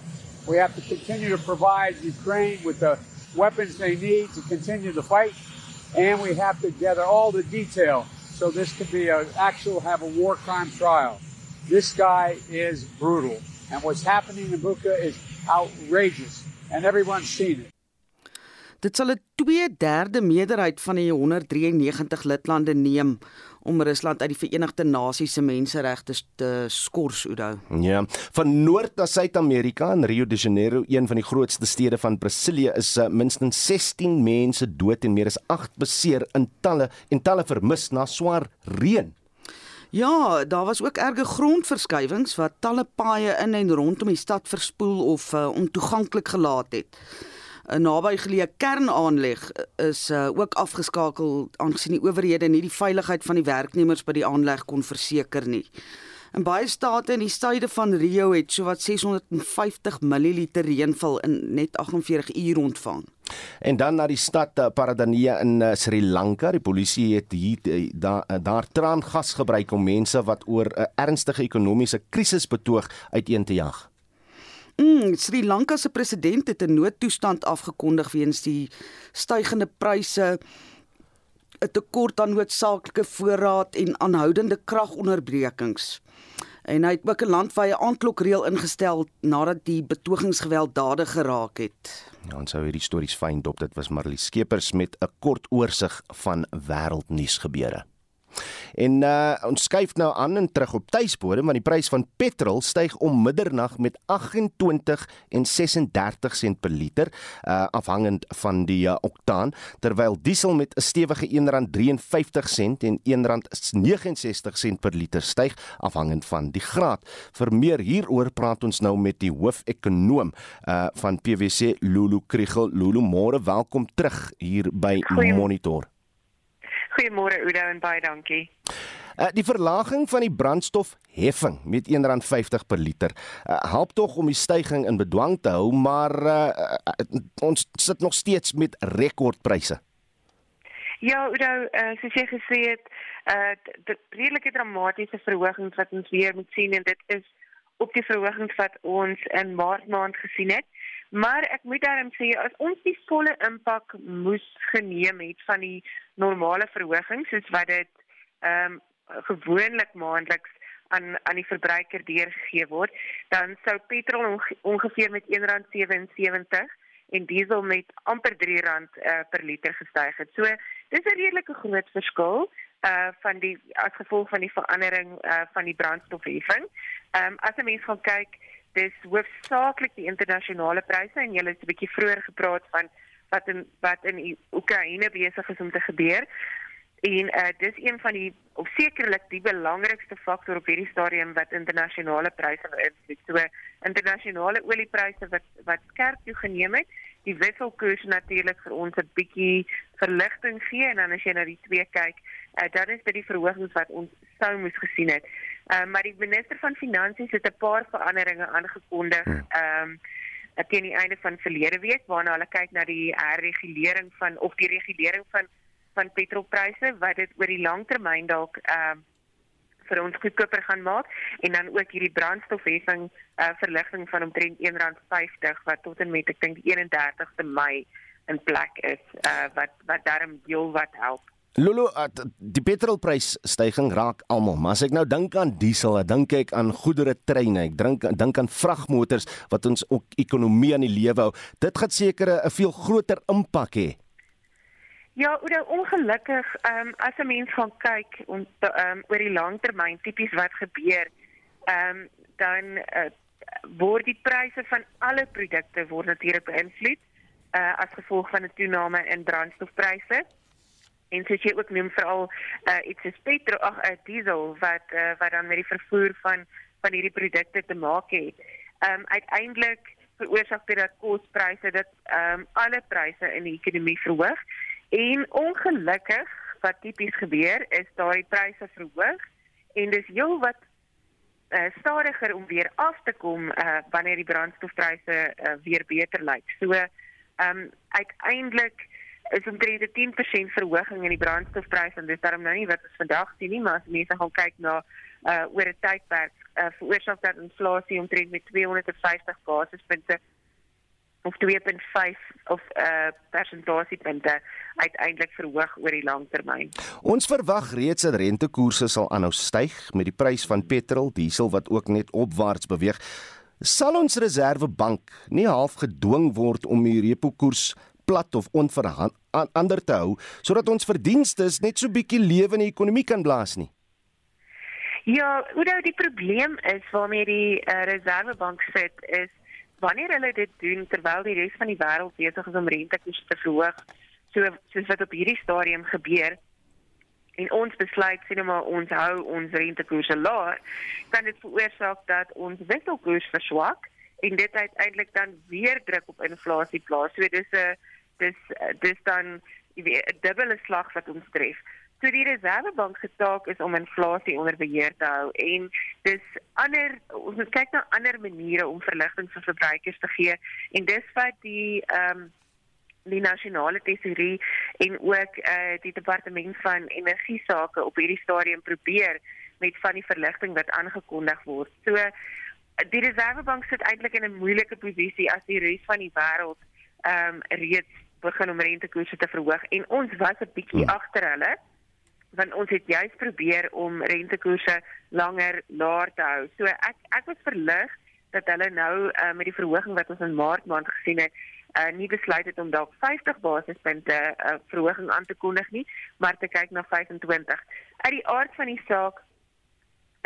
We have to continue to provide Ukraine with the weapons they need to continue the fight. And we have to gather all the detail so this could be an actual have a war crime trial. This guy is brutal. And what's happening in Buka is outrageous. And everyone's seen it. Dit sal 'n 2/3 meerderheid van die 193 lidlande neem om Rusland uit die Verenigde Nasies se menseregte te skors Oudo. Ja, van Noord na Suid-Amerika in Rio de Janeiro, een van die grootste stede van Brasilië, is uh, minstens 16 mense dood en meer as 8 beseer in talle en talle vermis na swaar reën. Ja, daar was ook erge grondverskywings wat talle paaie in en rondom die stad verspoel of uh, ontoeganklik gelaat het. 'n nabygeleë kernaanleg is uh, ook afgeskakel aangesien die owerhede nie die veiligheid van die werknemers by die aanleg kon verseker nie. In baie state in die suide van Rio het sowat 650 ml reënval in net 48 uur ontvang. En dan na die stad uh, Paradania in Sri Lanka. Die polisie het hier daar da, daar traangas gebruik om mense wat oor 'n ernstige ekonomiese krisis betoog uiteen te jag. Mm, Sri Lanka se president het 'n noodtoestand afgekondig weens die stygende pryse, 'n tekort aan noodsaaklike voorraad en aanhoudende kragonderbrekings. En hy het ook 'n landwyse aandklokreël ingestel nadat die betogingsgeweld dade geraak het. Ja, ons sou hierdie stories fyn dop. Dit was Marlie Skeepers met 'n kort oorsig van wêreldnuus gebeure. En uh, ons skuif nou aan en terug op tuisbodem want die prys van petrol styg om middernag met 28 en 36 sent per liter uh, afhangend van die uh, oktaan terwyl diesel met 'n stewige R1.53 sent en R1.69 sent per liter styg afhangend van die graad. Vir meer hieroor praat ons nou met die hoofekonoom uh, van PwC Lulu Kriel. Lulu, môre welkom terug hier by Goeie. Monitor. Goeiemôre Udo en baie dankie. Uh, die verlaging van die brandstofheffing met R1.50 per liter uh, help tog om die stygings in bedwang te hou, maar uh, uh, ons sit nog steeds met rekordpryse. Ja, Udo, uh, soos jy gesê het, uh, die redelike dramatiese verhogings wat ons weer moet sien en dit is op die verhogings wat ons in Maart maand gesien het. Maar ek moet daarom sê as ons die volle impak moes geneem het van die normale verhogings soos wat dit ehm um, gewoonlik maandeliks aan aan die verbruiker deurgegee word, dan sou petrol onge ongeveer met R1.77 en diesel met amper R3 uh, per liter gestyg het. So dis 'n redelike groot verskil uh van die as gevolg van die verandering uh van die brandstofheffing. Ehm um, as 'n mens gaan kyk, dis hoofsaaklik die internasionale pryse en jy het 'n bietjie vroeër gepraat van wat in wat in Oekraïne besig is om te gebeur. En uh dis een van die of sekerlik die belangrikste faktor op hierdie stadium wat internasionale pryse beïnvloed. So internasionale oliepryse wat wat skerp toegeneem het die wisselkoers natuurlik vir ons 'n bietjie verligting gee en dan as jy na die twee kyk, uh, dan is dit die verhogings wat ons sou moes gesien het. Ehm uh, maar die minister van finansies het 'n paar veranderinge aangekondig. Hmm. Ehm um, teen die einde van verlede week waarna hulle kyk na die herregulering van of die regulering van van petrolpryse wat dit oor die lang termyn dalk ehm um, vir ons goedkoper gaan maak en dan ook hierdie brandstofheffing uh, verligting van omtrent R1.50 wat tot en met ek dink die 31ste Mei in plek is uh, wat wat daarom heel wat help. Lolo, uh, die petrolprysstygings raak almal, maar as ek nou dink aan diesel, dink ek aan goedere treine, ek dink dink aan vragmotors wat ons ook ekonomie aan die lewe hou. Dit gaan seker 'n veel groter impak hê. Ja, oor ongelukkig, ehm um, as 'n mens gaan kyk om ehm um, oor die langtermyn tipies wat gebeur, ehm um, dan uh, word die pryse van alle produkte word natuurlik beïnvloed uh, as gevolg van 'n toename in brandstofpryse. En soos jy ook noem veral uh, iets soos petrol, ag uh, diesel wat uh, wat dan met die vervoer van van hierdie produkte te maak het. Ehm um, uiteindelik veroorsaak dit dat kospryse dit ehm um, alle pryse in die ekonomie verhoog. En ongelukkig wat tipies gebeur is daai pryse verhoog en dis heel wat uh, stadiger om weer af te kom uh, wanneer die brandstofpryse uh, weer beter lyk. So ehm um, uiteindelik is omtrent 'n 10% verhoging in die brandstofpryse en dis daarom nou nie wat ons vandag sien nie, maar as mense gaan kyk na uh oor 'n tydperk uh, veroorsaak dat inflasie omtrent met 250 basispunte of 2.5 of uh persentasiepunte uiteindelik verhoog oor die lang termyn. Ons verwag reeds dat rentekoerse sal aanhou styg met die prys van petrol, diesel wat ook net opwaarts beweeg. Sal ons reservebank nie half gedwing word om die repo koers plat of onverander te hou sodat ons verdienste net so bietjie lewe in die ekonomie kan blaas nie? Ja, nou die probleem is waarmee die uh, reservebank sit is wanneer hulle dit doen terwyl die res van die wêreld besig is om rentekoerse te verhoog, so soos wat op hierdie stadium gebeur en ons besluit sien maar ons hou ons rentekoerse laag, kan dit veroorsaak dat ons wisselkoers verswak en dit uiteindelik dan weer druk op inflasie plaas. So dis 'n dis dis dan 'n dubbele slag wat ons tref. So die Reservebank se taak is om inflasie onder beheer te hou en dis ander ons moet kyk na ander maniere om verligting vir verbruikers te gee en dis wat die ehm um, die nasionale tesorie en ook eh uh, die departement van energie sake op hierdie stadium probeer met van die verligting wat aangekondig word. So die Reservebank sit eintlik in 'n moeilike posisie as die res van die wêreld ehm um, reeds begin om rentekoerse te verhoog en ons was 'n bietjie hmm. agter hulle want ons het juist probeer om rentekoerse langer laer te hou. So ek ek was verlig dat hulle nou uh, met die verhoging wat ons in Maart maand gesien het, uh, nie besluit het om dalk 50 basispunte uh, verhoging aan te kondig nie, maar te kyk na 25. Uit die aard van die saak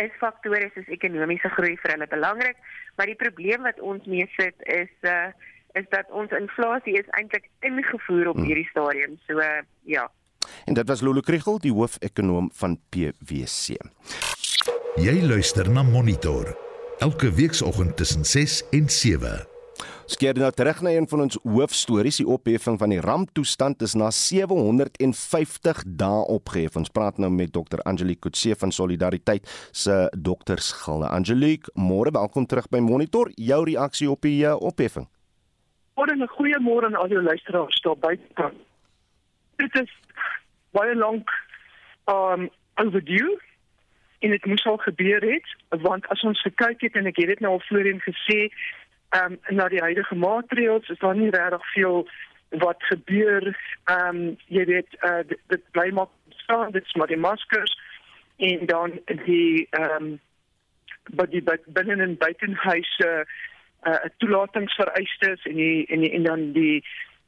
is faktore soos ekonomiese groei vir hulle belangrik, maar die probleem wat ons mee sit is uh, is dat ons inflasie is eintlik ingevoer op hmm. hierdie stadium. So uh, ja. En dit was Lulu Kriel, die hoofekonoom van PwC. Jy luister na Monitor elke weekoggend tussen 6 en 7. Skeer nou terug na een van ons hoofstories, die opheffing van die ramptoestand is na 750 dae opgehef. Ons praat nou met Dr. Angelique Kutse van Solidariteit se doktersgilde. Angelique, môre welkom terug by Monitor. Jou reaksie op die uh, opheffing? Goeiemôre aan al jou luisteraars daar buite. Dit is baie lank um overdue en dit moes al gebeur het want as ons gekyk het en ek het dit nou al voorheen gesê um, na die huidige maatreëls is daar nie regtig veel wat gebeur um, jy weet uh, dit, dit bly maar staan dit is maar die maskers en dan die um, by die binne en buitenhuise uh, toelatingsvereistes en die, en die, en dan die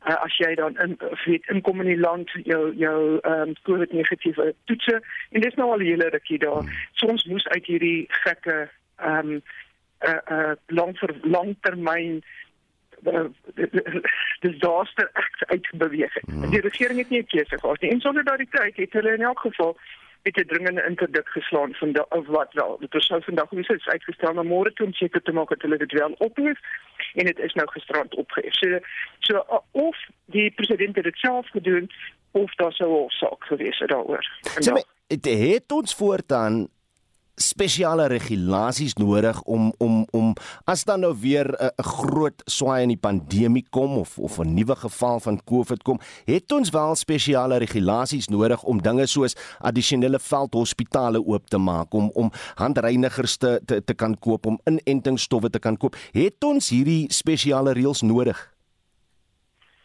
uh, as jy dan in weet inkom in die land jou jou ehm um, COVID negatiewe toetse en dis nou al hele rukkie daar. Soms moes uit hierdie gekke ehm um, 'n uh, uh, lang vir langtermyn disaster act uitbeweeg het. Hmm. Die regering het nie 'n keuse gehad nie. En solidariteit het hulle in elk geval met 'n dringende interdik geslaan van da, of wat wel. Dit is nou vandag hoe is uitgestel na môre toe om seker te maak dat hulle dit wel ophef en dit is nou gisterand opgehef. So so of die president het dit self gedoen of daar sou 'n saak gewees het daaroor. Dit het ons voortaan spesiale regulasies nodig om om om as dan nou weer 'n groot swaai in die pandemie kom of of 'n nuwe geval van COVID kom, het ons wel spesiale regulasies nodig om dinge soos addisionele veldhospitale oop te maak, om om handreinigers te te, te kan koop, om inentingsstowwe te kan koop. Het ons hierdie spesiale reëls nodig?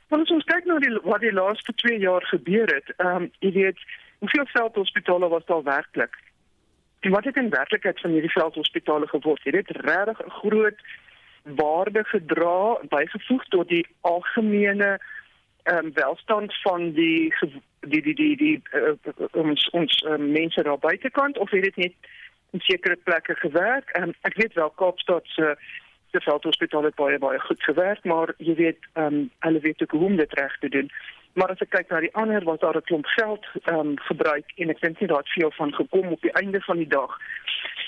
Want ons kyk nou die wat die laaste 2 jaar gebeur het. Ehm um, jy weet, hoeveel veldhospitale was daar werklik? En wat het in werklikheid van hierdie veldhospitale geword? Het dit regtig 'n groot waarde gedra bygevoeg tot die algemene ehm um, welstand van die die die die die uh, ons ons uh, mense daar buitekant of het dit net in sekere plekke gewerk? Um, ek weet wel Kaapstad se se veldhospitaal het baie baie goed gewerk, maar jy weet ehm um, hulle weet ook hoe om dit reg te doen. Maar as ek kyk na die ander wat daar 'n klomp geld ehm um, gebruik en ek dink nie daar het veel van gekom op die einde van die dag.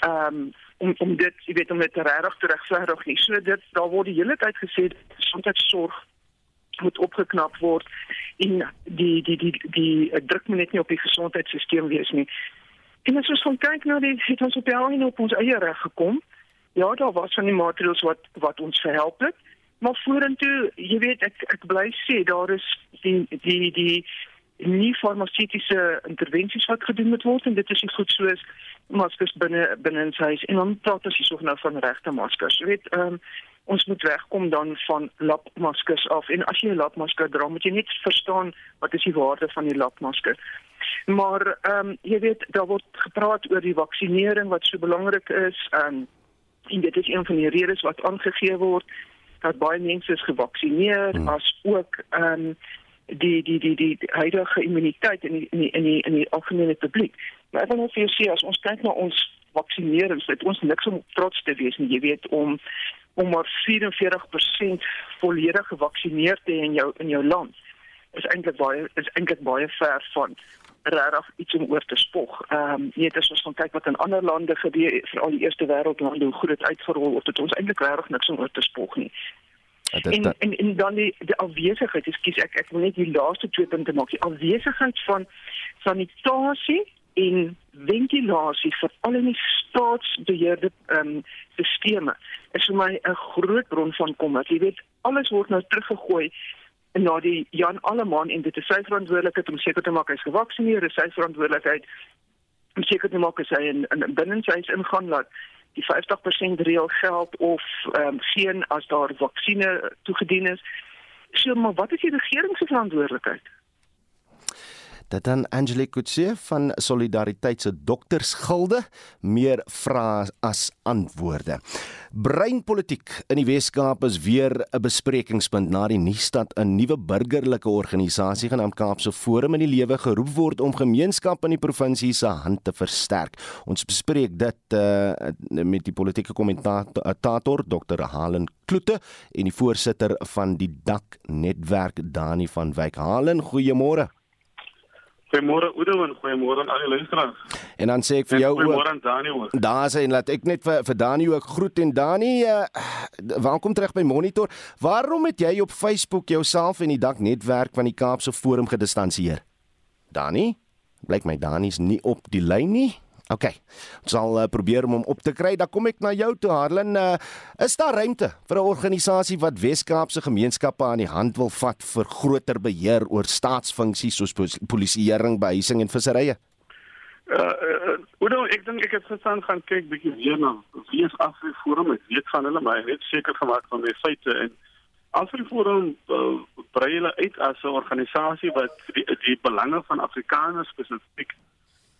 Ehm um, om om dit, jy weet, om dit regtig te regverdig nie. So dit daar word die hele tyd gesê gesondheidsorg moet opgeknap word en die die die die, die druk moet net nie op die gesondheidstelsel wees nie. En as ons kyk na die het ons op die einde op ons eie reg gekom. Ja, daar was van die maatreëls wat wat ons verhelp het. Maar vorentoe, jy weet ek ek bly sê daar is die die die nie farmaseutiese intervensies wat gedoen moet word en dit is goed soos maskers binne binne in huis en dan praat ons hierso nou van regte maskers. Jy weet, ehm um, ons moet wegkom dan van lapmaskers af en as jy 'n lapmasker dra, moet jy net verstaan wat is die waarde van die lapmasker. Maar ehm um, jy weet, daar word gepraat oor die vaksinering wat so belangrik is. Ehm um, en dit is een van die redes wat aangegee word dat baie mense is gevaksinereer hmm. as ook ehm um, die die die die huidige immuniteit in die, in die, in die, in die algemene publiek. Maar ek wil net vir jou sê as ons kyk na ons vaksinerings, het ons niks om trots te wees nie. Jy weet om om maar 44% volledig gevaksinereer te hê in jou in jou land is eintlik baie is eintlik baie ver van regtig iets om oor te spog. Ehm um, net as ons gaan kyk wat in ander lande gebeur, veral die eerste wêreldlande hoe goed dit uitgerol word, het ons eintlik regtig niks om oor te spog nie. En, en en dan die die afwesigheid, ekskuus ek ek wil net die laaste twee punte maak. Die afwesigheid van sanitasie en ventilasie vir al die staatsbeheerde ehm um, sisteme is vir my 'n groot bron van kommer. Jy weet, alles word nou teruggegooi na die Jan Alleman en dit is sy verantwoordelikheid om seker te maak hy's gevaksinereer, is sy verantwoordelikheid om seker te maak hy in, in binne sy ingaan laat die 50% reël geld of um, geen as daar vaksines toegedien is. So maar wat is die regering se verantwoordelikheid? Dit dan Angelique Kutse van Solidariteit se doktersgilde meer vrae as antwoorde. Breinpolitiek in die Wes-Kaap is weer 'n besprekingspunt na die nuusstad 'n nuwe burgerlike organisasie genaamd Kaapse Forum in die lewe geroep word om gemeenskap in die provinsie se hand te versterk. Ons bespreek dit uh, met die politieke kommentator Dr. Halen Kloete en die voorsitter van die Dak netwerk Dani van Wyk. Halen, goeiemôre. Goeiemôre Oudo en goeiemôre aan al die luisteraars. En dan sê ek vir jou ook. Goeiemôre aan Dani ook. Daar sê en laat ek net vir vir Dani ook groet en Dani, uh, welkom terug by Monitor. Waarom het jy op Facebook jouself en die dak netwerk van die Kaapse Forum gedistansieer? Dani? Blyk my Dani's nie op die lyn nie. OK. Ons sal uh, probeer om hom op te kry. Dan kom ek na jou toe, Harlan. Uh, is daar ruimte vir 'n organisasie wat Wes-Kaapse gemeenskappe aan die hand wil vat vir groter beheer oor staatsfunksies soos polisieering, behuising en visserye? Uh, uh, Udo, ek dink ek het gestaan gaan kyk bietjie weer na wie is Afriforum. Ek weet van hulle, maar ek het seker gemaak van my feite en Afriforum uh, brei hulle uit as 'n organisasie wat die, die belange van Afrikaners spesifiek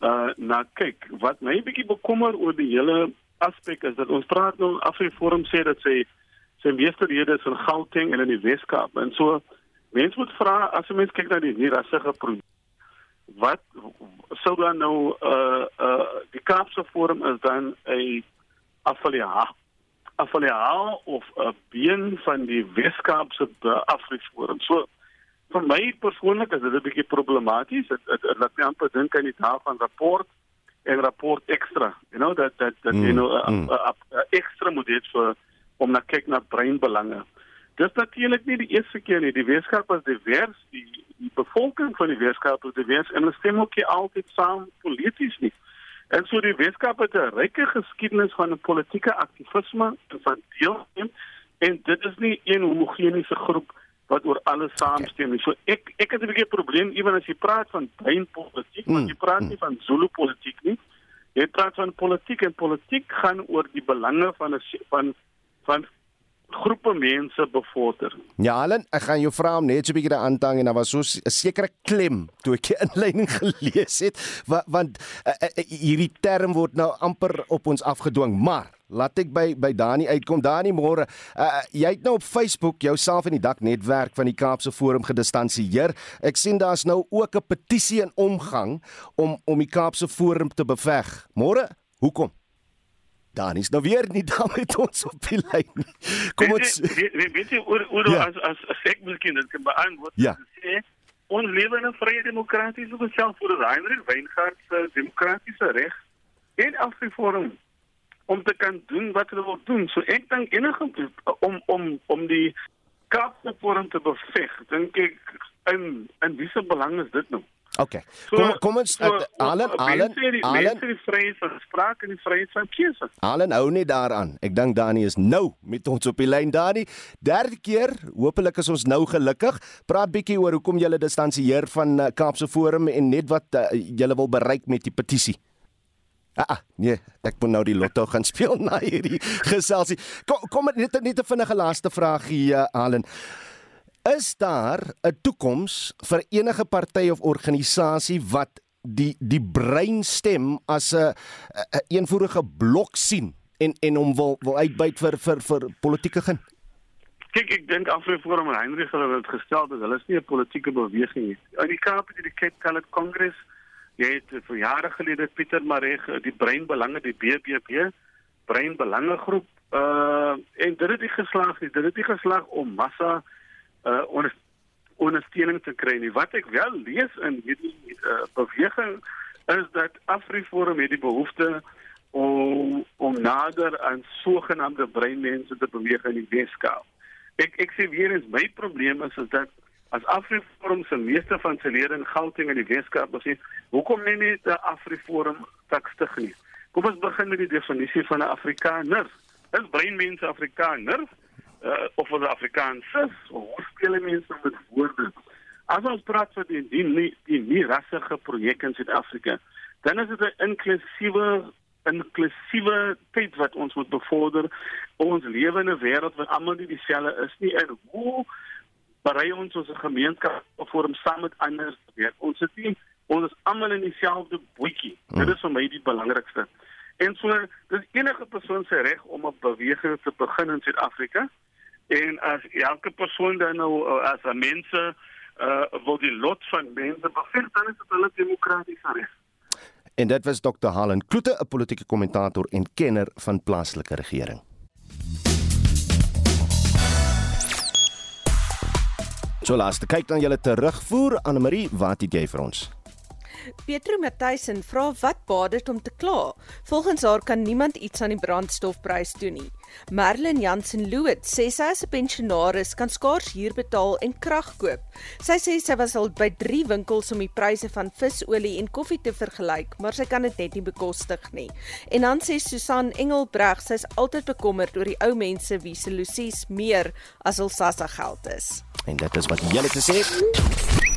uh na kyk. Wat my bietjie bekommer oor die hele aspek is dat ons praat nou Afriforum sê dat sy sy meeste lede is in Gauteng en in die Weskaap en so mense moet vra as 'n mens kyk na die rassige probleem wat sou dan nou uh uh die Kaapse forum is dan 'n affiliaat affiliaat of 'n been van die Weskaapse Afriforum. So vir my persoonlik is dit 'n bietjie problematies. Dit dit laat my amper dink aan die taal van rapport en rapport ekstra. You know dat dat dat mm, you know 'n mm. ekstra model vir om na kyk na breinbelange. Dis natuurlik nie die eerste keer nie. Die Weskaap is divers, die die bevolking van die Weskaap is divers en hulle stem ook nie altyd saam polities nie. En so die Weskaap het 'n ryke geskiedenis van politieke aktivisme en van deelneem en dit is nie een homogeniese groep wat oor alles saamstem nie. So ek ek het 'n bietjie probleem ewen as jy praat van breinpolitiek, mm. want jy praat nie van Zulu politiek nie. Jy praat van politiek en politiek gaan oor die belange van 'n van van groepe mense bevorder. Ja, Allen, ek gaan jou vra om net so 'n bietjie aan te hang en daar was so 'n sekere klem toe ek die inleiding gelees het, want, want uh, uh, hierdie term word nou amper op ons afgedwing, maar laat ek by by Dani uitkom. Dani, môre. Uh, jy het nou op Facebook jouself in die dak netwerk van die Kaapse Forum gedistansieer. Ek sien daar's nou ook 'n petisie in omgang om om die Kaapse Forum te beveg. Môre, hoekom? Dan is nou weer nie daar met ons op die lyn. Kom ons weet, weet jy oor oor ja. as as as ek miskien dit kan beantwoord. Ja. Sê, ons lewe in 'n vrye demokratiese gemeenskap vir Heinrich Weingart se demokratiese reg en Afriforum om te kan doen wat hulle wil doen. So ek dink enige om om om die Kaapse forum te beveg, dink ek in in wiese belang is dit nou? OK. Kom kom ons so, Allen Allen Allen die vryheid van spraak en die vryheid van keuse. Allen hou net daaraan. Ek dink Dani is nou met ons op die lyn Dani. Derde keer, hopelik is ons nou gelukkig. Praat bietjie oor hoekom jy hulle distansieer van uh, Kaapse Forum en net wat uh, jy wil bereik met die petisie. Ah, ah, nee, ek moet nou die lotto gaan speel na hierdie geselsie. Kom kom net net 'n vinnige laaste vraag hier, uh, Allen. Is daar 'n toekoms vir enige party of organisasie wat die die breinstem as 'n 'n eenvoudige blok sien en en hom wil wil uitbuit vir vir vir politieke gen? Kyk, ek dink Afriforum en Heinrich het dit gestel dat hulle is nie 'n politieke beweging nie. In die Kaap het die Cape Talent Congress, jy het vir jare gelede Pieter Maree die breinbelange die BBB breinbelange groep uh en dit het nie geslaag nie. Dit het nie geslaag om massa uh onder, ondersteuning te kry nie. Wat ek wel lees in hierdie uh, beweging is dat Afriforum het die behoefte om om nader aan sogenaamde breinmense te beweeg in die Weskaap. Ek ek sê weer eens my probleem is is dat as Afriforum se meeste van sy lede in Gauteng en die Weskaap is, hoekom nie net Afriforum takstig nie? Kom ons begin met die definisie van 'n Afrikaner. Is breinmense Afrikaner? Uh, of vir Afrikaans is, hoe speel mense met woorde? As ons praat van die die nie, die nie rassige projek in Suid-Afrika, dan is dit 'n inklusiewe inklusiewe tyd wat ons moet bevorder. Ons lewe in 'n wêreld waar almal nie dieselfde is nie en hoe berei ons ons gemeenskap vorm saam met ander werk. Ons sit nie ons is almal in dieselfde bootjie. Dit is vir my die belangrikste. En so dis enige persoon se reg om 'n beweging te begin in Suid-Afrika en as elke persoon dan nou uh, as 'n mense uh wil die lot van mense bevind dan is dit hulle demokratiese reg. En dit was Dr. Halen Kloete, 'n politieke kommentator en kenner van plaaslike regering. So laaste kyk dan julle terugvoer aan Marie, wat het jy vir ons? Petro Matthysen vra wat baat dit om te kla. Volgens haar kan niemand iets aan die brandstofprys doen nie. Merlin Jansen Loot sê sy as 'n pensionaris kan skaars huur betaal en krag koop. Sy sê sy was al by 3 winkels om die pryse van visolie en koffie te vergelyk, maar sy kan dit net nie bekostig nie. En dan sê Susan Engelbreg sy's altyd bekommerd oor die ou mense wie se losies meer as hul sassa geld is. En dit is wat jy het gesê.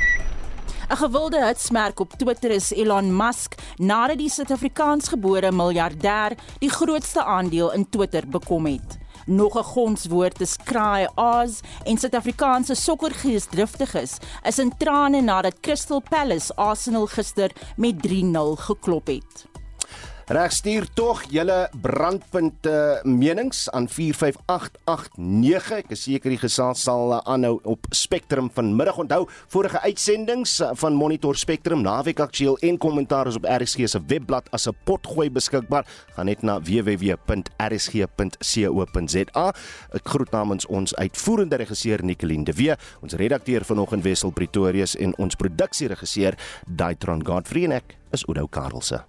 'n Gewilde hitsmerk op Twitter is Elon Musk nadat die Suid-Afrikaansgebore miljardêr die grootste aandeel in Twitter bekom het. Nog 'n gonswoord is kraai aas en Suid-Afrikaanse sokkergeesdriftiges is in trane nadat Crystal Palace Arsenal gister met 3-0 geklop het. Reg stuur tog julle brandpunte menings aan 45889. Ek is seker die gesels sal uh, aanhou op Spectrum vanmiddag. Onthou, vorige uitsendings uh, van Monitor Spectrum naweek aktueel en kommentaar is op RSG se webblad as 'n potgooi beskikbaar. Gaan net na www.rsg.co.za. Ek groet namens ons uitvoerende regisseur Nicoline de Wee, ons redakteur vanoggend Wessel Pretorius en ons produksieregisseur Daitron Godfrey en ek is Oudo Karelse.